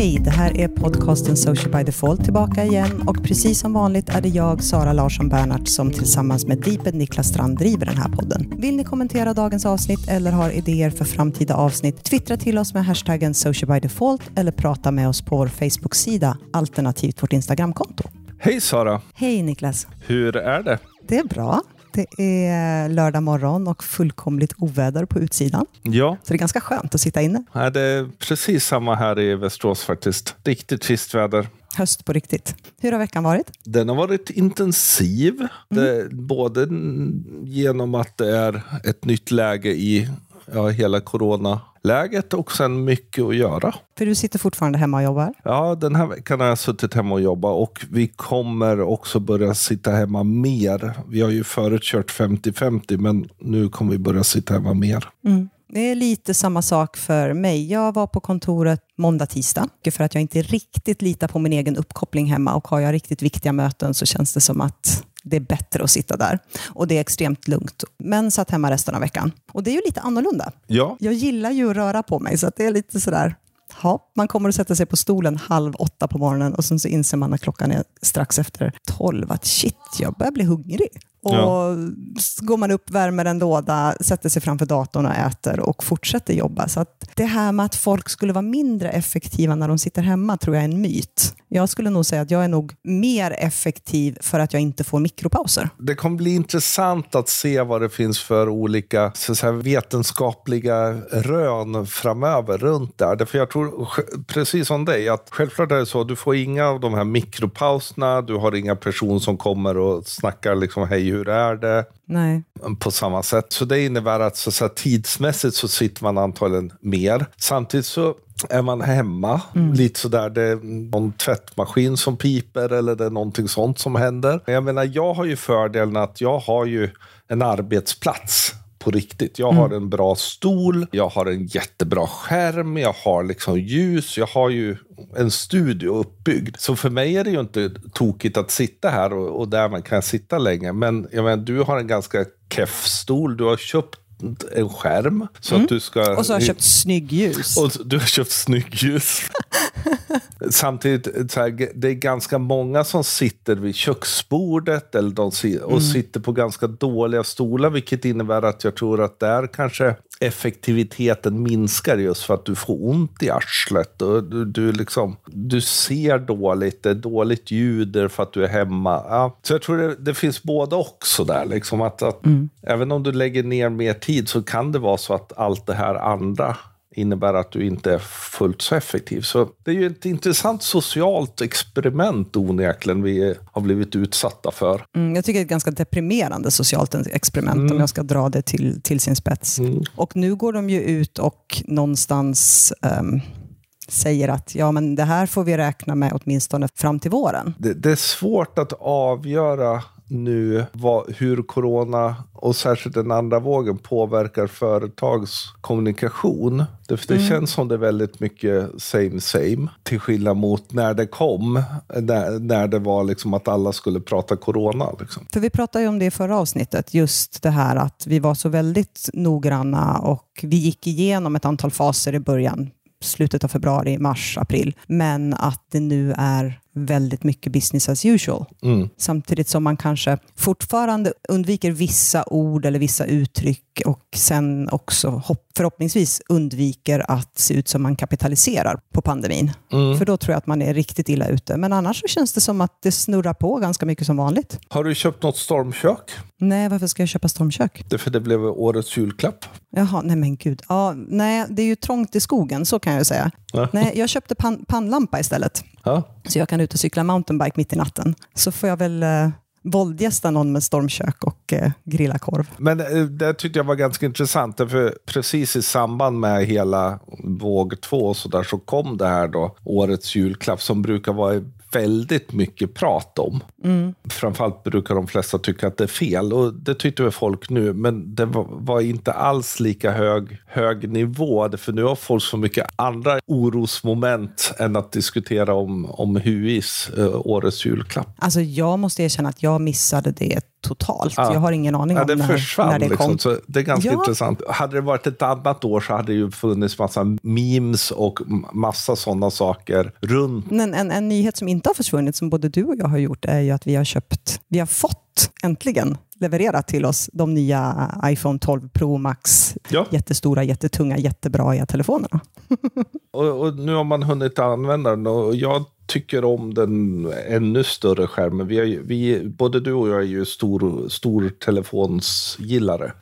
Hej, det här är podcasten Social by Default tillbaka igen och precis som vanligt är det jag, Sara Larsson Bernhardt, som tillsammans med Deeped Niklas Strand driver den här podden. Vill ni kommentera dagens avsnitt eller har idéer för framtida avsnitt, twittra till oss med hashtaggen Social by Default eller prata med oss på vår Facebook-sida alternativt vårt Instagramkonto. Hej Sara! Hej Niklas! Hur är det? Det är bra. Det är lördag morgon och fullkomligt oväder på utsidan. Ja, Så det är ganska skönt att sitta inne. Nej, det är precis samma här i Västerås faktiskt. Riktigt trist väder. Höst på riktigt. Hur har veckan varit? Den har varit intensiv, det, både genom att det är ett nytt läge i ja, hela coronaläget och sen mycket att göra. För du sitter fortfarande hemma och jobbar. Ja, den här veckan har jag suttit hemma och jobbat och vi kommer också börja sitta hemma mer. Vi har ju förut kört 50-50 men nu kommer vi börja sitta hemma mer. Det är lite samma sak för mig. Jag var på kontoret måndag, tisdag. För att jag inte riktigt litar på min egen uppkoppling hemma och har jag riktigt viktiga möten så känns det som att det är bättre att sitta där. Och det är extremt lugnt. Men satt hemma resten av veckan. Och det är ju lite annorlunda. Ja, Jag gillar ju att röra på mig så att det är lite sådär Ja, man kommer att sätta sig på stolen halv åtta på morgonen och sen så inser man när klockan är strax efter tolv att shit, jag börjar bli hungrig. Och Ja. går man upp, värmer en låda, sätter sig framför datorn och äter och fortsätter jobba. Så att det här med att folk skulle vara mindre effektiva när de sitter hemma tror jag är en myt. Jag skulle nog säga att jag är nog mer effektiv för att jag inte får mikropauser. Det kommer bli intressant att se vad det finns för olika så att vetenskapliga rön framöver runt där. Därför jag tror, precis som dig, att självklart är det så, du får inga av de här mikropauserna, du har inga personer som kommer och snackar liksom, hej hur är det? Nej. på samma sätt. Så det innebär att, så att säga, tidsmässigt så sitter man antagligen mer. Samtidigt så är man hemma lite sådär, det är någon tvättmaskin som piper eller det är någonting sånt som händer. Jag menar, jag har ju fördelen att jag har ju en arbetsplats på riktigt. Jag har en bra stol, jag har en jättebra skärm, jag har liksom ljus, jag har ju en studio uppbyggd. Så för mig är det ju inte tokigt att sitta här och, och därmed kan jag sitta länge. Men jag menar, du har en ganska keff stol, du har köpt en skärm. Så att du ska... Och så har jag köpt snygg ljus. Och du har köpt snygg ljus. Samtidigt, så här, det är ganska många som sitter vid köksbordet eller de och sitter på ganska dåliga stolar, vilket innebär att jag tror att där kanske effektiviteten minskar just för att du får ont i arslet. Och du, du, liksom, du ser dåligt, det är dåligt ljud därför att du är hemma. Ja. Så jag tror det, det finns både och sådär. Liksom att, att Även om du lägger ner mer tid så kan det vara så att allt det här andra innebär att du inte är fullt så effektiv. Så det är ju ett intressant socialt experiment onekligen vi har blivit utsatta för. Mm, jag tycker det är ett ganska deprimerande socialt experiment om jag ska dra det till, till sin spets. Och nu går de ju ut och någonstans ehm, säger att ja, men det här får vi räkna med åtminstone fram till våren. Det, det är svårt att avgöra nu vad, hur corona och särskilt den andra vågen påverkar företags kommunikation. Det, det känns som det är väldigt mycket same same. Till skillnad mot när det kom, när, när det var liksom att alla skulle prata corona. Liksom. För vi pratade ju om det i förra avsnittet, just det här att vi var så väldigt noggranna och vi gick igenom ett antal faser i början, slutet av februari, mars, april, men att det nu är väldigt mycket business as usual. Mm. Samtidigt som man kanske fortfarande undviker vissa ord eller vissa uttryck och sen också hopp, förhoppningsvis undviker att se ut som man kapitaliserar på pandemin. För då tror jag att man är riktigt illa ute. Men annars så känns det som att det snurrar på ganska mycket som vanligt. Har du köpt något stormkök? Nej, varför ska jag köpa stormkök? Det för det blev årets julklapp. Jaha, nej men gud. Ja, nej, det är ju trångt i skogen, så kan jag ju säga. Ja. Nej, jag köpte pan- pannlampa istället. Ja. Så jag kan ut och cykla mountainbike mitt i natten. Så får jag väl eh, våldgästa någon med stormkök och eh, grilla korv. Men eh, det tyckte jag var ganska intressant. För precis i samband med hela våg två så, där, så kom det här då, årets julklapp som brukar vara väldigt mycket prat om. Framförallt brukar de flesta tycka att det är fel och det tyckte väl folk nu. Men det var, var inte alls lika hög, hög nivå. För nu har folk så mycket andra orosmoment än att diskutera om, om HUIs eh, årets julklapp. Alltså jag måste erkänna att jag missade det totalt. Ja. Jag har ingen aning ja, om det när, försvann, när det liksom. kom. Så det är ganska Ja. intressant. Hade det varit ett annat år så hade det ju funnits massa memes och massa sådana saker runt. Men en, en nyhet som inte har försvunnit, som både du och jag har gjort, är ju att vi har köpt, vi har fått äntligen levererat till oss de nya iPhone 12 Pro Max. Ja. Jättestora, jättetunga, jättebra telefonerna. Och, och nu har man hunnit använda den och jag tycker om den ännu större skärmen. Vi är, vi, både du och jag är ju stor, stor telefonsgillare.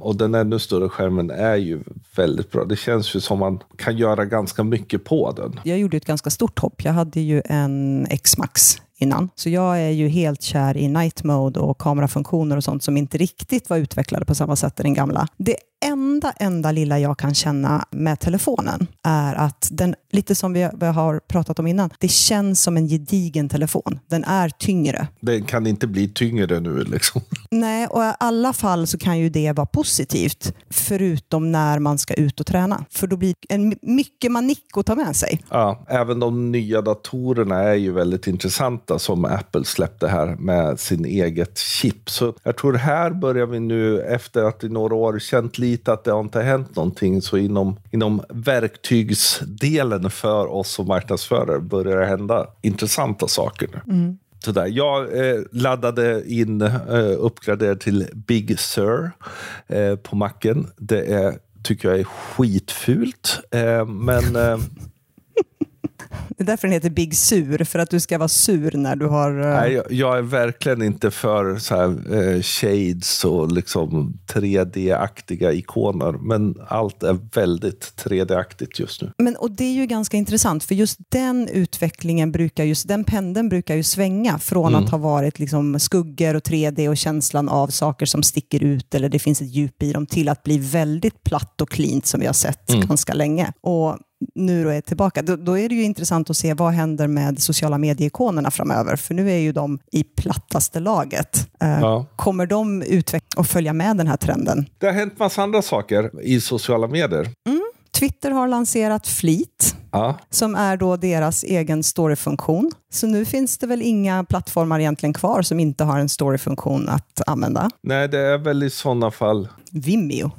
Och den ännu större skärmen är ju väldigt bra. Det känns ju som man kan göra ganska mycket på den. Jag gjorde ett ganska stort hopp. Jag hade ju en X-Max innan. Så jag är ju helt kär i night mode och kamerafunktioner och sånt som inte riktigt var utvecklade på samma sätt i den gamla. Det enda, enda lilla jag kan känna med telefonen är att den, lite som vi har pratat om innan, det känns som en gedigen telefon. Den är tyngre. Den kan inte bli tyngre nu liksom. Nej, och i alla fall så kan ju det vara positivt, förutom när man ska ut och träna. För då blir det en mycket manick att ta med sig. Ja, även de nya datorerna är ju väldigt intressanta som Apple släppte här med sin eget chip. Så jag tror här börjar vi nu efter att i några år känt lite att det har inte hänt någonting så inom, inom verktygsdelen för oss som marknadsförare börjar det hända intressanta saker nu. Sådär. Jag eh, laddade in, eh, uppgraderade till Big Sur eh, på macken. Det är, tycker jag är skitfult. Eh, men eh, Det är därför den heter Big Sur, för att du ska vara sur när du har... eh, Nej, jag, jag är verkligen inte för så här, eh, shades och liksom 3D-aktiga ikoner. Men allt är väldigt 3D-aktigt just nu. Men, och det är ju ganska intressant, för just den utvecklingen brukar just, den pendeln brukar ju svänga från att ha varit liksom skuggor och 3D och känslan av saker som sticker ut eller det finns ett djup i dem till att bli väldigt platt och cleant som vi har sett ganska länge. Och nu då är tillbaka, då, då är det ju intressant att se vad händer med sociala medieikonerna framöver, för nu är ju de i plattaste laget. Eh, Ja. Kommer de utveckla och följa med den här trenden? Det har hänt massa andra saker i sociala medier. Twitter har lanserat Fleet, Ja. som är då deras egen storyfunktion. Så nu finns det väl inga plattformar egentligen kvar som inte har en storyfunktion att använda. Nej, det är väl i sådana fall Vimeo.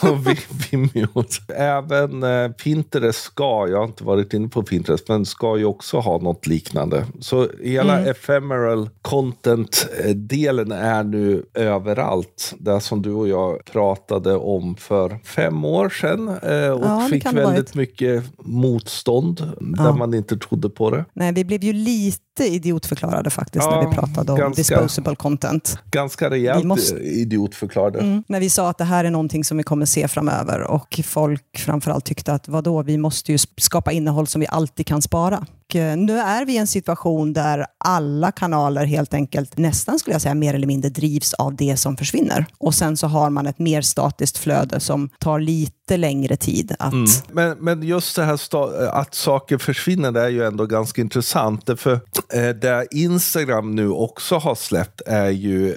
Vimeo. Även eh, Pinterest ska, jag har inte varit inne på Pinterest, men ska ju också ha något liknande. Så hela ephemeral content-delen är nu överallt. Det som du och jag pratade om för fem år sedan eh, och Ja, fick väldigt mycket motstånd där Ja. man inte trodde på det. Nej, vi blev ju lite idiotförklarade faktiskt när Ja, vi pratade om ganska. disposable content. Ganska rejält Vi måste- idiotförklarade. Mm. När vi sa att det här är någonting som vi kommer se framöver och folk framförallt tyckte att vadå, vi måste ju skapa innehåll som vi alltid kan spara. Och eh, nu är vi i en situation där alla kanaler helt enkelt nästan skulle jag säga mer eller mindre drivs av det som försvinner. Och sen så har man ett mer statiskt flöde som tar lite längre tid att mm. Men, men just det här att saker försvinner det är ju ändå ganska intressant. För eh, det Instagram nu också har släppt är ju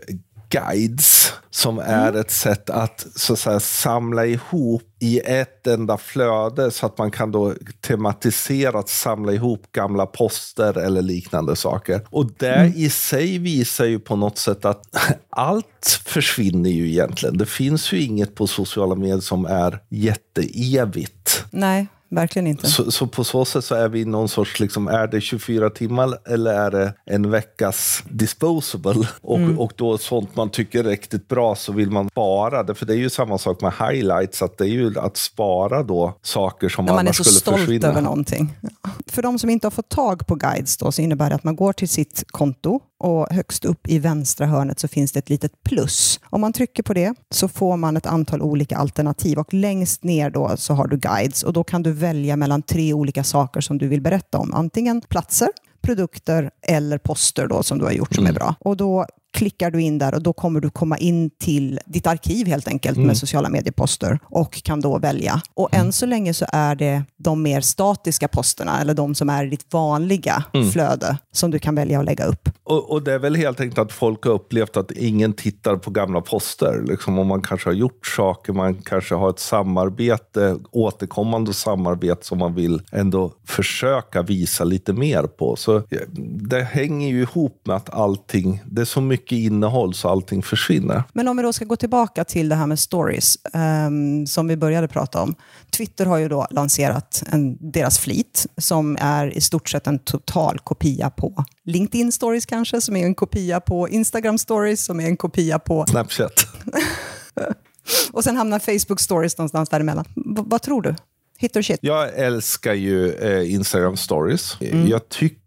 guides som är ett sätt att, så att säga, samla ihop i ett enda flöde så att man kan då tematiserat samla ihop gamla poster eller liknande saker. Och det i sig visar ju på något sätt att allt försvinner ju egentligen. Det finns ju inget på sociala medier som är jätteevigt. Nej, verkligen inte. Så, så på så sätt så är vi någon sorts, liksom, är det 24 timmar eller är det en veckas disposable? Och, och då sånt man tycker är riktigt bra så vill man spara det. För det är ju samma sak med highlights, att det är ju att spara då saker som När man är annars så skulle stolt försvinna. över någonting. För de som inte har fått tag på guides då, så innebär det att man går till sitt konto och högst upp i vänstra hörnet så finns det ett litet plus. Om man trycker på det så får man ett antal olika alternativ och längst ner då så har du guides och då kan du välja mellan tre olika saker som du vill berätta om. Antingen platser, produkter eller poster då som du har gjort som är bra. Och då klickar du in där och då kommer du komma in till ditt arkiv helt enkelt med sociala medieposter och kan då välja. Och än så länge så är det de mer statiska posterna eller de som är i ditt vanliga flöde som du kan välja att lägga upp. Och, och det är väl helt enkelt att folk har upplevt att ingen tittar på gamla poster. Liksom om man kanske har gjort saker, man kanske har ett samarbete, återkommande samarbete som man vill ändå försöka visa lite mer på. Så det hänger ju ihop med att allting, det är så mycket mycket innehåll så allting försvinner. Men om vi då ska gå tillbaka till det här med stories, um, som vi började prata om. Twitter har ju då lanserat en, deras flit, som är i stort sett en total kopia på LinkedIn stories kanske, som är en kopia på Instagram stories, som är en kopia på... Snapchat. Och sen hamnar Facebook stories någonstans däremellan. V vad tror du? Hit or shit? Jag älskar ju eh, Instagram stories. Mm. Jag tycker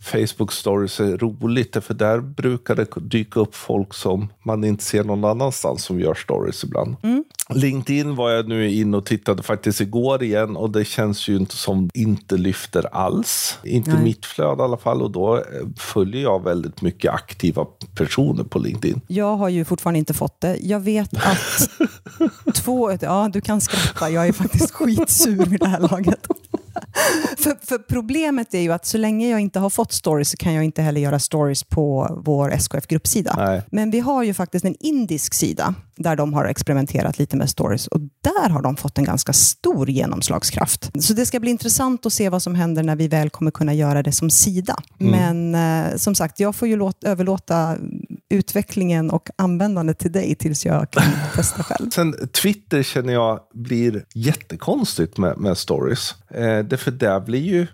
Facebook stories är roligt, för där brukar det dyka upp folk som man inte ser någon annanstans som gör stories ibland. Mm. LinkedIn var jag nu inne och tittade faktiskt igår igen och det känns ju inte som inte lyfter alls. Inte Nej. mitt flöde i alla fall och då eh, följer jag väldigt mycket aktiva personer på LinkedIn. Jag har ju fortfarande inte fått det. Jag vet att två, ja du kan skratta, jag är faktiskt skitsur vid det här laget. För, för, problemet är ju att så länge jag inte har fått stories så kan jag inte heller göra stories på vår SKF-gruppsida. Men vi har ju faktiskt en indisk sida där de har experimenterat lite med stories och där har de fått en ganska stor genomslagskraft. Så det ska bli intressant att se vad som händer när vi väl kommer kunna göra det som sida. Mm. Men eh, som sagt, jag får ju låta, överlåta utvecklingen och användandet till dig tills jag kan testa själv. Sen Twitter känner jag blir jättekonstigt med, med stories. Eh, därför där blir ju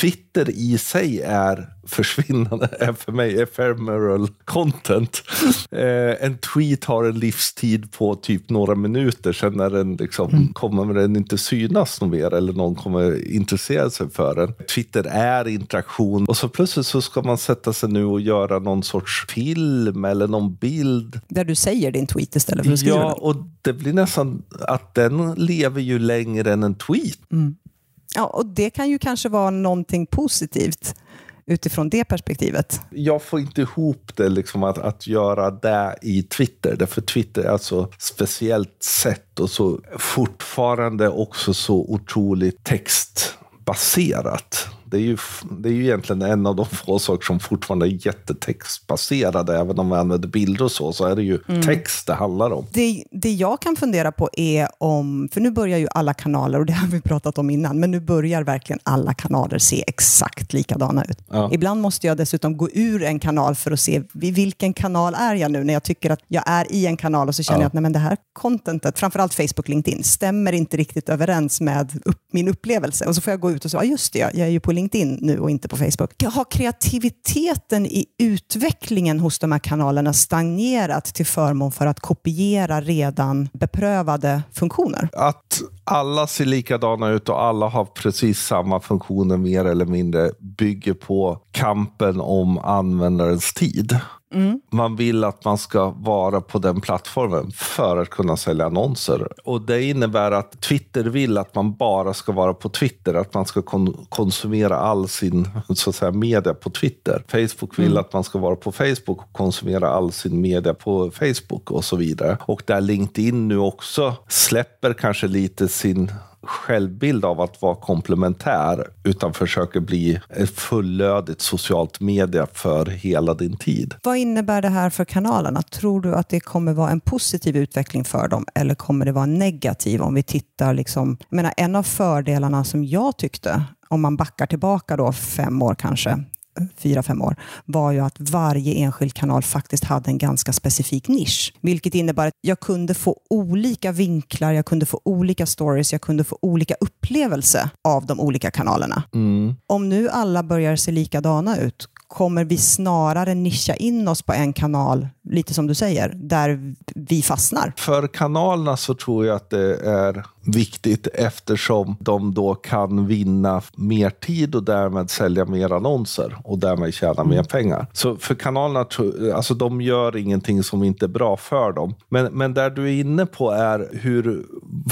Twitter i sig är försvinnande är för mig ephemeral content. Eh, en tweet har en livstid på typ några minuter, sen när den liksom, mm. kommer den inte synas något mer eller någon kommer intressera sig för den. Twitter är interaktion och så plötsligt så ska man sätta sig nu och göra någon sorts film eller någon bild. Där du säger din tweet istället för att skriva Ja, och det blir nästan att den lever ju längre än en tweet. Mm. Ja, och det kan ju kanske vara någonting positivt utifrån det perspektivet? Jag får inte ihop det, liksom, att, att göra det i Twitter. Därför Twitter är så speciellt sätt och så fortfarande också så otroligt textbaserat. Det är, ju, det är ju egentligen en av de få saker som fortfarande är jättetextbaserade. Även om vi använder bilder och så, så är det ju mm. text det handlar om. Det, det jag kan fundera på är om, för nu börjar ju alla kanaler, och det har vi pratat om innan, men nu börjar verkligen alla kanaler se exakt likadana ut. Ja. Ibland måste jag dessutom gå ur en kanal för att se vilken kanal är jag nu, när jag tycker att jag är i en kanal och så känner ja. jag att nej, men det här contentet, framförallt Facebook LinkedIn, stämmer inte riktigt överens med upp, min upplevelse. Och så får jag gå ut och säga, ja just det, jag är ju på LinkedIn nu och inte på Facebook. Har kreativiteten i utvecklingen hos de här kanalerna stagnerat till förmån för att kopiera redan beprövade funktioner? Att alla ser likadana ut och alla har precis samma funktioner mer eller mindre bygger på kampen om användarens tid. Mm. Man vill att man ska vara på den plattformen för att kunna sälja annonser. Och Det innebär att Twitter vill att man bara ska vara på Twitter, att man ska kon konsumera all sin så att säga, media på Twitter. Facebook vill mm. att man ska vara på Facebook och konsumera all sin media på Facebook och så vidare. Och där LinkedIn nu också släpper kanske lite sin självbild av att vara komplementär utan försöker bli ett fullödigt socialt media för hela din tid. Vad innebär det här för kanalerna? Tror du att det kommer vara en positiv utveckling för dem eller kommer det vara negativ om vi tittar liksom, jag menar, en av fördelarna som jag tyckte om man backar tillbaka då fem år kanske, fyra, fem år, var ju att varje enskild kanal faktiskt hade en ganska specifik nisch. Vilket innebär att jag kunde få olika vinklar, jag kunde få olika stories, jag kunde få olika upplevelse av de olika kanalerna. Mm. Om nu alla börjar se likadana ut, kommer vi snarare nischa in oss på en kanal, lite som du säger, där vi fastnar? För kanalerna så tror jag att det är viktigt eftersom de då kan vinna mer tid och därmed sälja mer annonser och därmed tjäna mm. mer pengar. Så för kanalerna, alltså de gör ingenting som inte är bra för dem. Men, men där du är inne på är hur,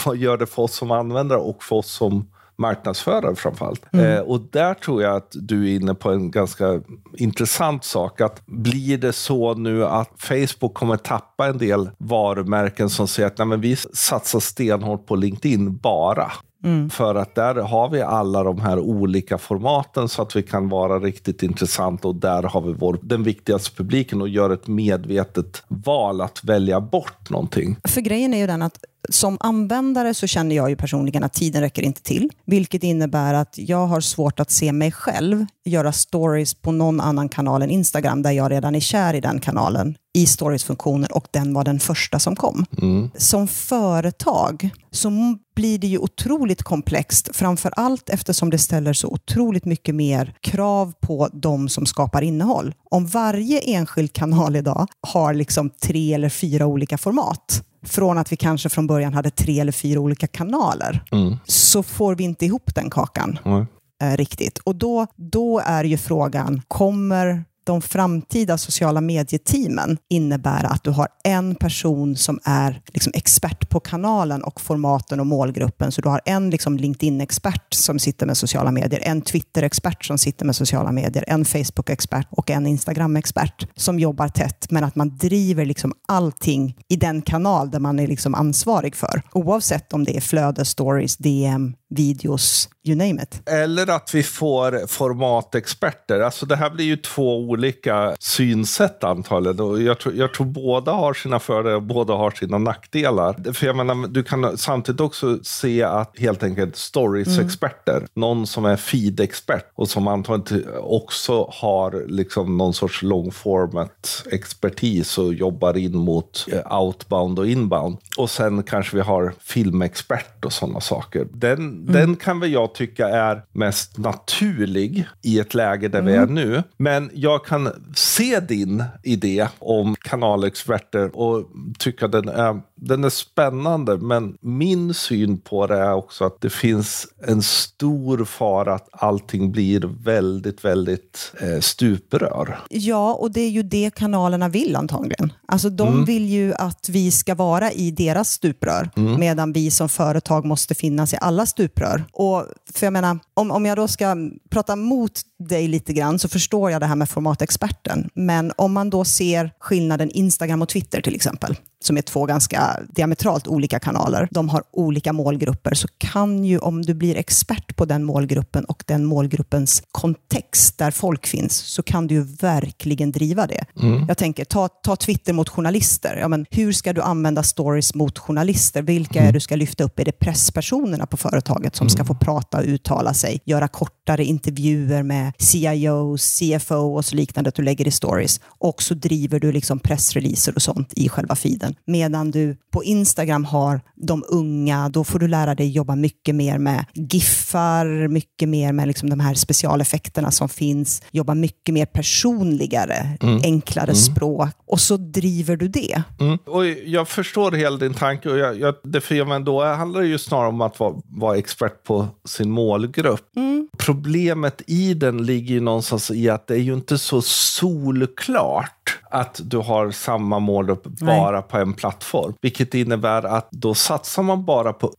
vad gör det för oss som användare och för oss som marknadsförare framförallt. Mm. Eh, och där tror jag att du är inne på en ganska intressant sak. Att blir det så nu att Facebook kommer tappa en del varumärken som säger att Nej, men vi satsar stenhårt på LinkedIn bara. Mm. För att där har vi alla de här olika formaten så att vi kan vara riktigt intressanta och där har vi vår, den viktigaste publiken och gör ett medvetet val att välja bort någonting. För grejen är ju den att Som användare så känner jag ju personligen att tiden räcker inte till, vilket innebär att jag har svårt att se mig själv göra stories på någon annan kanal än Instagram, där jag redan är kär i den kanalen, i stories-funktionen och den var den första som kom. Mm. Som företag så blir det ju otroligt komplext, framför allt eftersom det ställer så otroligt mycket mer krav på de som skapar innehåll. Om varje enskild kanal idag har liksom tre eller fyra olika format, från att vi kanske från början hade tre eller fyra olika kanaler, Mm. så får vi inte ihop den kakan Mm. eh, riktigt. Och då, då är ju frågan, kommer de framtida sociala medieteamen innebära att du har en person som är liksom expert på kanalen och formaten och målgruppen. Så du har en liksom LinkedIn-expert som sitter med sociala medier, en Twitter-expert som sitter med sociala medier, en Facebook-expert och en Instagram-expert som jobbar tätt, men att man driver liksom allting i den kanal där man är liksom ansvarig för. Oavsett om det är flöde, stories, DM, videos, you name it. Eller att vi får formatexperter. Alltså det här blir ju två olika synsätt antagligen. Och jag, tror, jag tror båda har sina fördelar och båda har sina nackdelar. För jag menar, du kan samtidigt också se att helt enkelt stories-experter, någon som är feed-expert och som antagligen också har liksom någon sorts long format-expertis och jobbar in mot eh, outbound och inbound. Och sen kanske vi har filmexpert och sådana saker. Den, den kan väl jag tycka är mest naturlig i ett läge där vi är nu. Men jag kan se din idé om kanalexperter och tycka den är, den är spännande. Men min syn på det är också att det finns en stor fara att allting blir väldigt, väldigt eh, stuprör. Ja, och det är ju det kanalerna vill antagligen. Alltså de Mm. vill ju att vi ska vara i deras stuprör, Mm. medan vi som företag måste finnas i alla stuprör. Och för jag menar, om, om jag då ska prata mot dig lite grann så förstår jag det här med formatexperten. Men om man då ser skillnaden Instagram och Twitter till exempel, som är två ganska diametralt olika kanaler. De har olika målgrupper, så kan ju om du blir expert på den målgruppen och den målgruppens kontext där folk finns, så kan du ju verkligen driva det. Jag tänker, ta, ta Twitter mot journalister. Ja, men hur ska du använda stories mot journalister? Vilka är det du ska lyfta upp? Är det presspersonerna på företaget som ska få prata och uttala sig? Göra kortare intervjuer med CIOs, CFO och så liknande att du lägger i stories. Och så driver du liksom pressreleaser och sånt i själva feeden. Medan du på Instagram har de unga, då får du lära dig jobba mycket mer med giffar, mycket mer med liksom de här specialeffekterna som finns, jobba mycket mer personligare, enklare språk. Och så driver du det. Mm. Och jag förstår hela din tanke. Och jag, jag, det för men då handlar det ju snarare om att vara, vara expert på sin målgrupp. Problemet i den ligger ju någonstans i att det är ju inte så solklart att du har samma målgrupp bara på en plattform. Vilket innebär att då satsar man bara på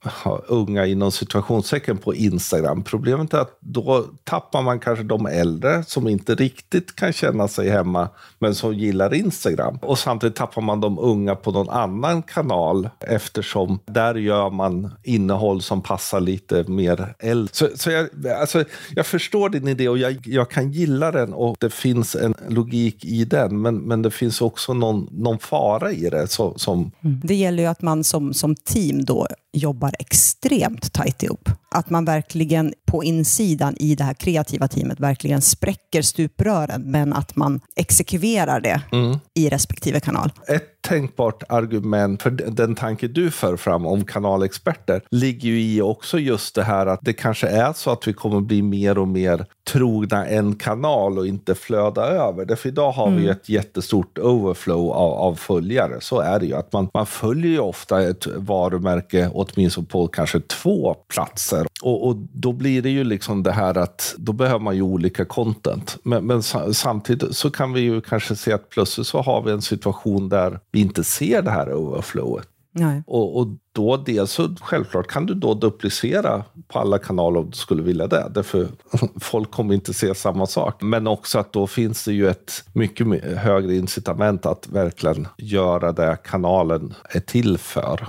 unga inom situationstecken på Instagram. Problemet är att då tappar man kanske de äldre som inte riktigt kan känna sig hemma men som gillar Instagram. Och samtidigt tappar man de unga på någon annan kanal eftersom där gör man innehåll som passar lite mer äldre. Så, så jag, alltså, jag förstår din idé och jag, jag kan gilla den och det finns en logik i den. Men, men det finns också någon, någon fara i det. Så, som, mm. Det gäller ju att man som, som team då jobbar extremt tajt ihop. Att man verkligen på insidan i det här kreativa teamet verkligen spräcker stuprören, men att man exekverar det i respektive kanal. ett tänkbart argument för den tanke du för fram om kanalexperter ligger ju i också just det här att det kanske är så att vi kommer bli mer och mer trogna en kanal och inte flöda över. Därför idag har vi ju ett jättestort overflow av, av följare. Så är det ju. Att man, man följer ju ofta ett varumärke åtminstone på kanske två platser. Och, och då blir det ju liksom det här att då behöver man ju olika content. Men, men sa- samtidigt så kan vi ju kanske se att plötsligt så har vi en situation där vi inte ser det här overflowet. Nej. Och, och då dels så självklart kan du då duplicera på alla kanaler om du skulle vilja det. Därför folk kommer inte se samma sak. Men också att då finns det ju ett mycket högre incitament att verkligen göra det kanalen är till för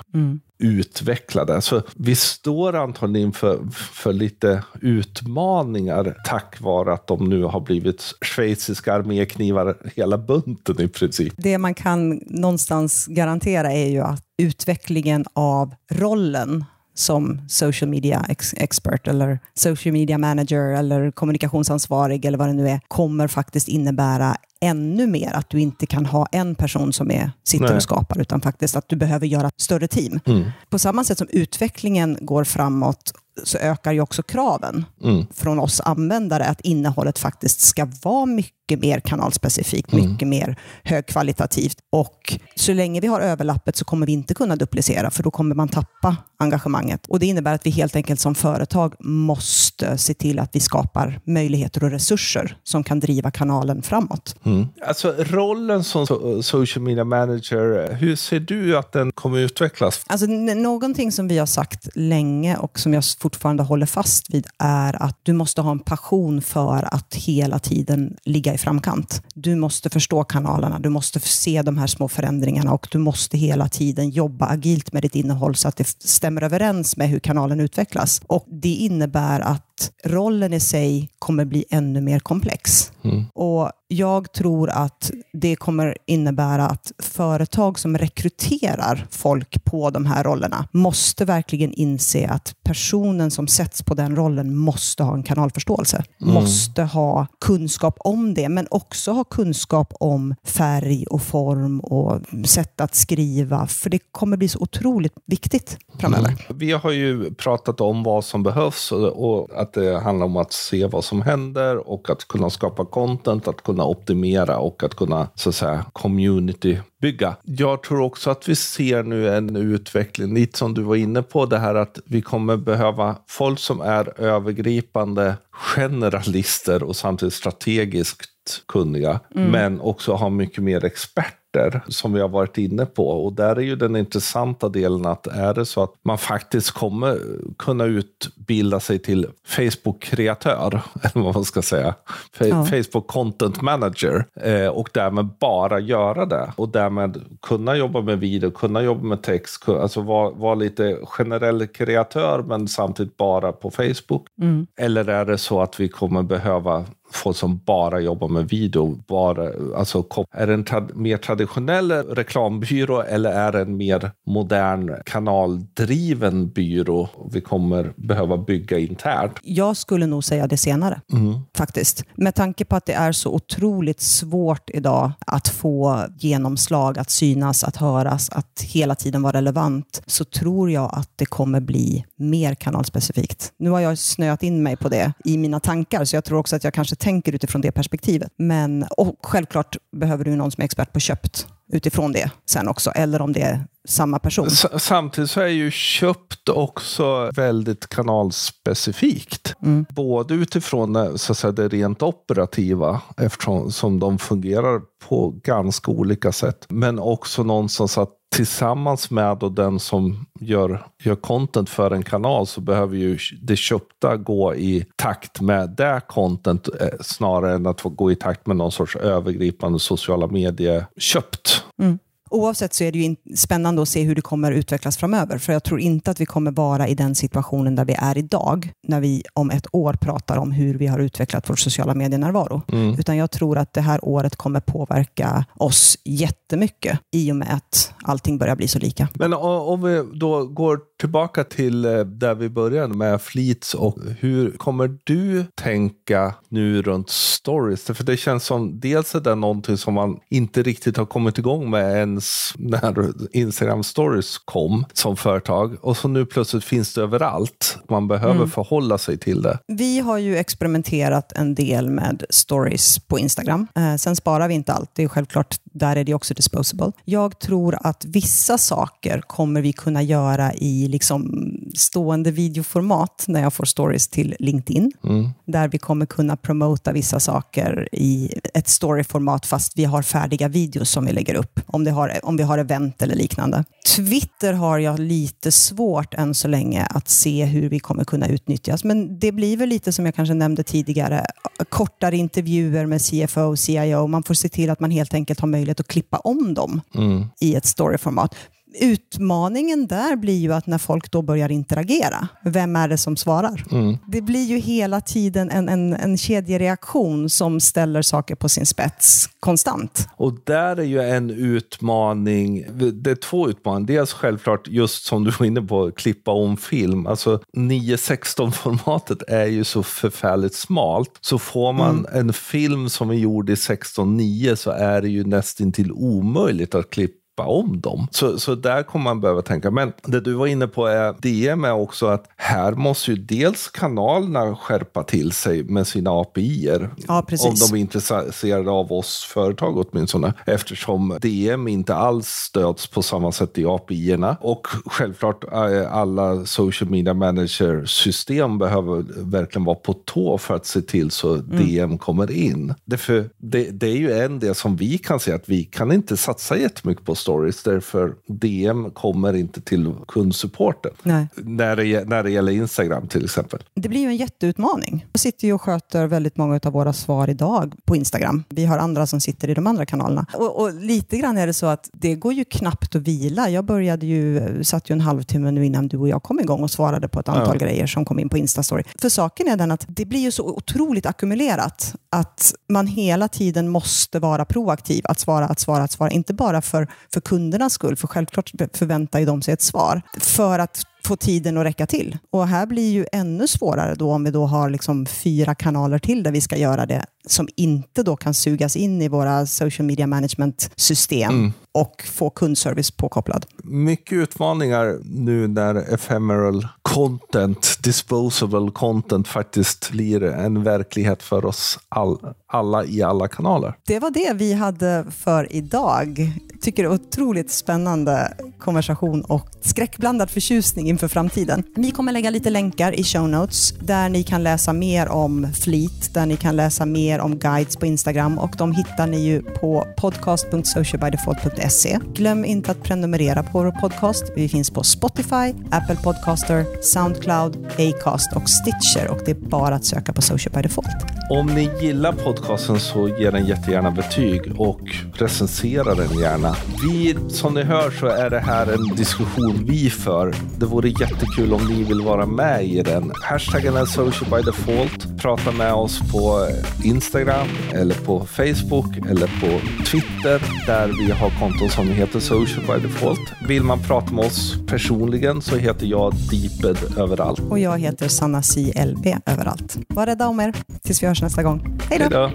utvecklade. Så vi står antagligen inför för lite utmaningar tack vare att de nu har blivit schweiziska arméknivar hela bunten i princip. Det man kan någonstans garantera är ju att utvecklingen av rollen som social media ex expert eller social media manager eller kommunikationsansvarig eller vad det nu är, kommer faktiskt innebära ännu mer att du inte kan ha en person som är, sitter Nej. och skapar, utan faktiskt att du behöver göra större team. Mm. På samma sätt som utvecklingen går framåt så ökar ju också kraven mm. från oss användare att innehållet faktiskt ska vara mycket mer kanalspecifikt, mm. mycket mer högkvalitativt. Och så länge vi har överlappet så kommer vi inte kunna duplicera, för då kommer man tappa engagemanget. Och Det innebär att vi helt enkelt som företag måste se till att vi skapar möjligheter och resurser som kan driva kanalen framåt. Mm. Alltså rollen som social media manager, hur ser du att den kommer utvecklas? Alltså, någonting som vi har sagt länge och som jag fortfarande håller fast vid är att du måste ha en passion för att hela tiden ligga i framkant. Du måste förstå kanalerna, du måste se de här små förändringarna och du måste hela tiden jobba agilt med ditt innehåll så att det stämmer överens med hur kanalen utvecklas. Och Det innebär att rollen i sig kommer bli ännu mer komplex. Mm. Och jag tror att det kommer innebära att företag som rekryterar folk på de här rollerna måste verkligen inse att personen som sätts på den rollen måste ha en kanalförståelse. Mm. Måste ha kunskap om det, men också ha kunskap om färg och form och sätt att skriva. För det kommer bli så otroligt viktigt framöver. Mm. Vi har ju pratat om vad som behövs och att det handlar om att se vad som händer och att kunna skapa content, att kunna optimera och att kunna så att säga community bygga. Jag tror också att vi ser nu en utveckling, lite som du var inne på, det här att vi kommer behöva folk som är övergripande generalister och samtidigt strategiskt kunniga, mm. men också har mycket mer expert experter som vi har varit inne på. Och där är ju den intressanta delen att är det så att man faktiskt kommer kunna utbilda sig till Facebook-kreatör, eller vad man ska säga, ja. Facebook Content Manager eh, och därmed bara göra det och därmed kunna jobba med video, kunna jobba med text, alltså vara var lite generell kreatör men samtidigt bara på Facebook. Mm. Eller är det så att vi kommer behöva folk som bara jobbar med video. Bara, alltså, är det en tra mer traditionell reklambyrå eller är det en mer modern kanaldriven byrå vi kommer behöva bygga internt? Jag skulle nog säga det senare, mm. faktiskt. Med tanke på att det är så otroligt svårt idag att få genomslag, att synas, att höras, att hela tiden vara relevant, så tror jag att det kommer bli mer kanalspecifikt. Nu har jag snöat in mig på det i mina tankar, så jag tror också att jag kanske tänker utifrån det perspektivet. Men, och självklart behöver du någon som är expert på köpt utifrån det sen också, eller om det är samma person. Samtidigt så är ju köpt också väldigt kanalspecifikt. Mm. Både utifrån så att säga, det rent operativa, eftersom som de fungerar på ganska olika sätt. Men också någonstans att tillsammans med då den som gör, gör content för en kanal så behöver ju det köpta gå i takt med det content eh, snarare än att gå i takt med någon sorts övergripande sociala medier köpt. Mm. Oavsett så är det ju spännande att se hur det kommer utvecklas framöver. För jag tror inte att vi kommer vara i den situationen där vi är idag, när vi om ett år pratar om hur vi har utvecklat vår sociala medienärvaro. Mm. Utan jag tror att det här året kommer påverka oss jättemycket i och med att allting börjar bli så lika. Men om vi då går tillbaka till eh, där vi började med Fleets och hur kommer du tänka nu runt stories? För det känns som dels är det någonting som man inte riktigt har kommit igång med ens när Instagram stories kom som företag och så nu plötsligt finns det överallt. Man behöver mm. förhålla sig till det. Vi har ju experimenterat en del med stories på Instagram. Eh, sen sparar vi inte allt. Det är självklart, där är det också disposable. Jag tror att vissa saker kommer vi kunna göra i liksom stående videoformat när jag får stories till LinkedIn. Mm. Där vi kommer kunna promota vissa saker i ett storyformat fast vi har färdiga videos som vi lägger upp. Om, det har, om vi har event eller liknande. Twitter har jag lite svårt än så länge att se hur vi kommer kunna utnyttjas. Men det blir väl lite som jag kanske nämnde tidigare, kortare intervjuer med CFO, och CIO. Man får se till att man helt enkelt har möjlighet att klippa om dem mm. i ett storyformat. Utmaningen där blir ju att när folk då börjar interagera, vem är det som svarar? Mm. Det blir ju hela tiden en, en, en kedjereaktion som ställer saker på sin spets konstant. Och där är ju en utmaning, det är två utmaningar. Dels självklart, just som du var inne på, klippa om film. Alltså 9-16-formatet är ju så förfärligt smalt. Så får man Mm. en film som är gjord i 16.9 så är det ju nästintill omöjligt att klippa om dem. Så, så där kommer man behöva tänka. Men det du var inne på är DM är också att här måste ju dels kanalerna skärpa till sig med sina API-er. Ja. Om de är intresserade av oss företag åtminstone. Eftersom DM inte alls stöds på samma sätt i API-erna. Och självklart eh, alla social media manager-system behöver verkligen vara på tå för att se till så Mm. DM kommer in. Därför, det, det är ju en del som vi kan se att vi kan inte satsa jättemycket på stories därför DM kommer inte till kundsupporten. Nej. När det, när det gäller Instagram till exempel. Det blir ju en jätteutmaning. Jag sitter ju och sköter väldigt många av våra svar idag på Instagram. Vi har andra som sitter i de andra kanalerna. Och, och lite grann är det så att det går ju knappt att vila. Jag började ju, satt ju en halvtimme nu innan du och jag kom igång och svarade på ett antal Ja. grejer som kom in på Instastory. För saken är den att det blir ju så otroligt ackumulerat att man hela tiden måste vara proaktiv, att svara, att svara, att svara. Inte bara för, för kundernas skull, för självklart förväntar ju de sig ett svar. För att få tiden att räcka till. Och här blir ju ännu svårare då om vi då har liksom fyra kanaler till där vi ska göra det som inte då kan sugas in i våra social media management system och få kundservice påkopplad. mycket utmaningar nu när ephemeral content, disposable content faktiskt blir en verklighet för oss all, alla i alla kanaler. Det var det vi hade för idag. Tycker det är otroligt spännande konversation och skräckblandad förtjusning inför framtiden. Vi kommer lägga lite länkar i show notes där ni kan läsa mer om Fleet, där ni kan läsa mer om guides på Instagram och de hittar ni ju på podcast.socialbydefault.se. Glöm inte att prenumerera på vår podcast. Vi finns på Spotify, Apple Podcaster, Soundcloud, Acast och Stitcher och det är bara att söka på Social by Default. Om ni gillar podcasten så ge den jättegärna betyg och recensera den gärna. Vi, som ni hör så är det här en diskussion vi för. Det vore jättekul om ni vill vara med i den. Hashtaggen är social by default. Prata med oss på Instagram eller på Facebook eller på Twitter där vi har konton som heter social by default. Vill man prata med oss personligen så heter jag Deeped överallt. Och jag heter Sanna C. LB överallt. Var rädda om er tills vi hörs nästa gång. Hej då!